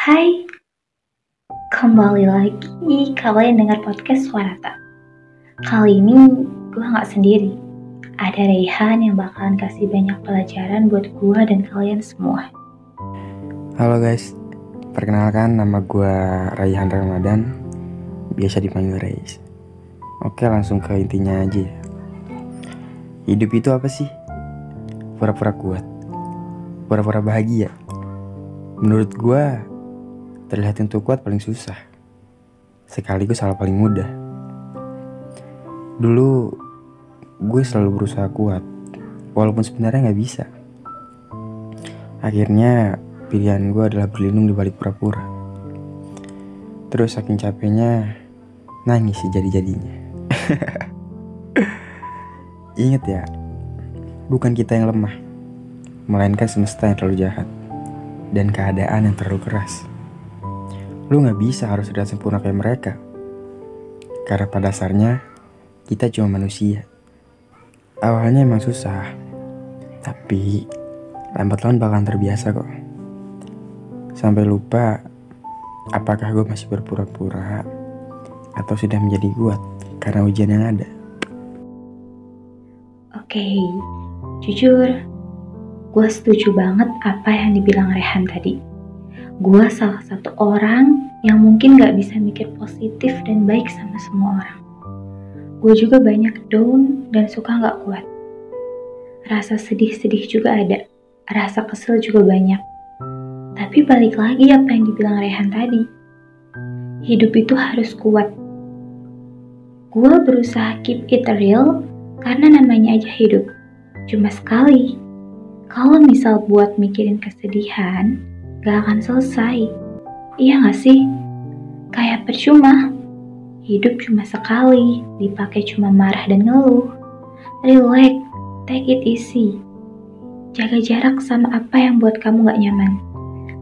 Hai, kembali lagi kalian dengar podcast Suarata. Kali ini gue gak sendiri. Ada Rehan yang bakalan kasih banyak pelajaran buat gue dan kalian semua. Halo guys, perkenalkan nama gue Raihan Ramadan, biasa dipanggil Reis. Oke langsung ke intinya aja ya. Hidup itu apa sih? Pura-pura kuat, pura-pura bahagia. Menurut gue, terlihat untuk kuat paling susah. Sekaligus salah paling mudah. Dulu, gue selalu berusaha kuat, walaupun sebenarnya gak bisa. Akhirnya, pilihan gue adalah berlindung di balik pura-pura. Terus saking capeknya, nangis sih jadi-jadinya. Ingat ya, bukan kita yang lemah, melainkan semesta yang terlalu jahat dan keadaan yang terlalu keras. Lu gak bisa harus sudah sempurna kayak mereka. Karena pada dasarnya, kita cuma manusia. Awalnya emang susah, tapi lambat laun bakalan terbiasa kok. Sampai lupa apakah gue masih berpura-pura atau sudah menjadi kuat karena ujian yang ada. Oke, jujur, gue setuju banget apa yang dibilang Rehan tadi gue salah satu orang yang mungkin gak bisa mikir positif dan baik sama semua orang. Gue juga banyak down dan suka gak kuat. Rasa sedih-sedih juga ada, rasa kesel juga banyak. Tapi balik lagi apa yang dibilang Rehan tadi. Hidup itu harus kuat. Gue berusaha keep it real karena namanya aja hidup. Cuma sekali. Kalau misal buat mikirin kesedihan, gak akan selesai. Iya gak sih? Kayak percuma. Hidup cuma sekali, dipakai cuma marah dan ngeluh. Relax, take it easy. Jaga jarak sama apa yang buat kamu gak nyaman.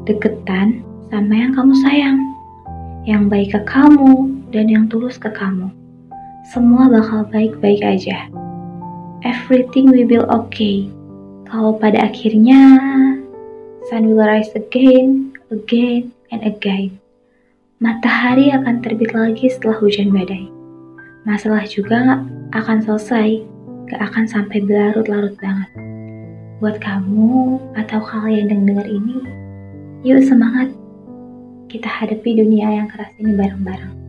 Deketan sama yang kamu sayang. Yang baik ke kamu dan yang tulus ke kamu. Semua bakal baik-baik aja. Everything will be okay. Kalau pada akhirnya sun will rise again, again, and again. Matahari akan terbit lagi setelah hujan badai. Masalah juga akan selesai, gak akan sampai berlarut-larut banget. Buat kamu atau kalian yang dengar ini, yuk semangat. Kita hadapi dunia yang keras ini bareng-bareng.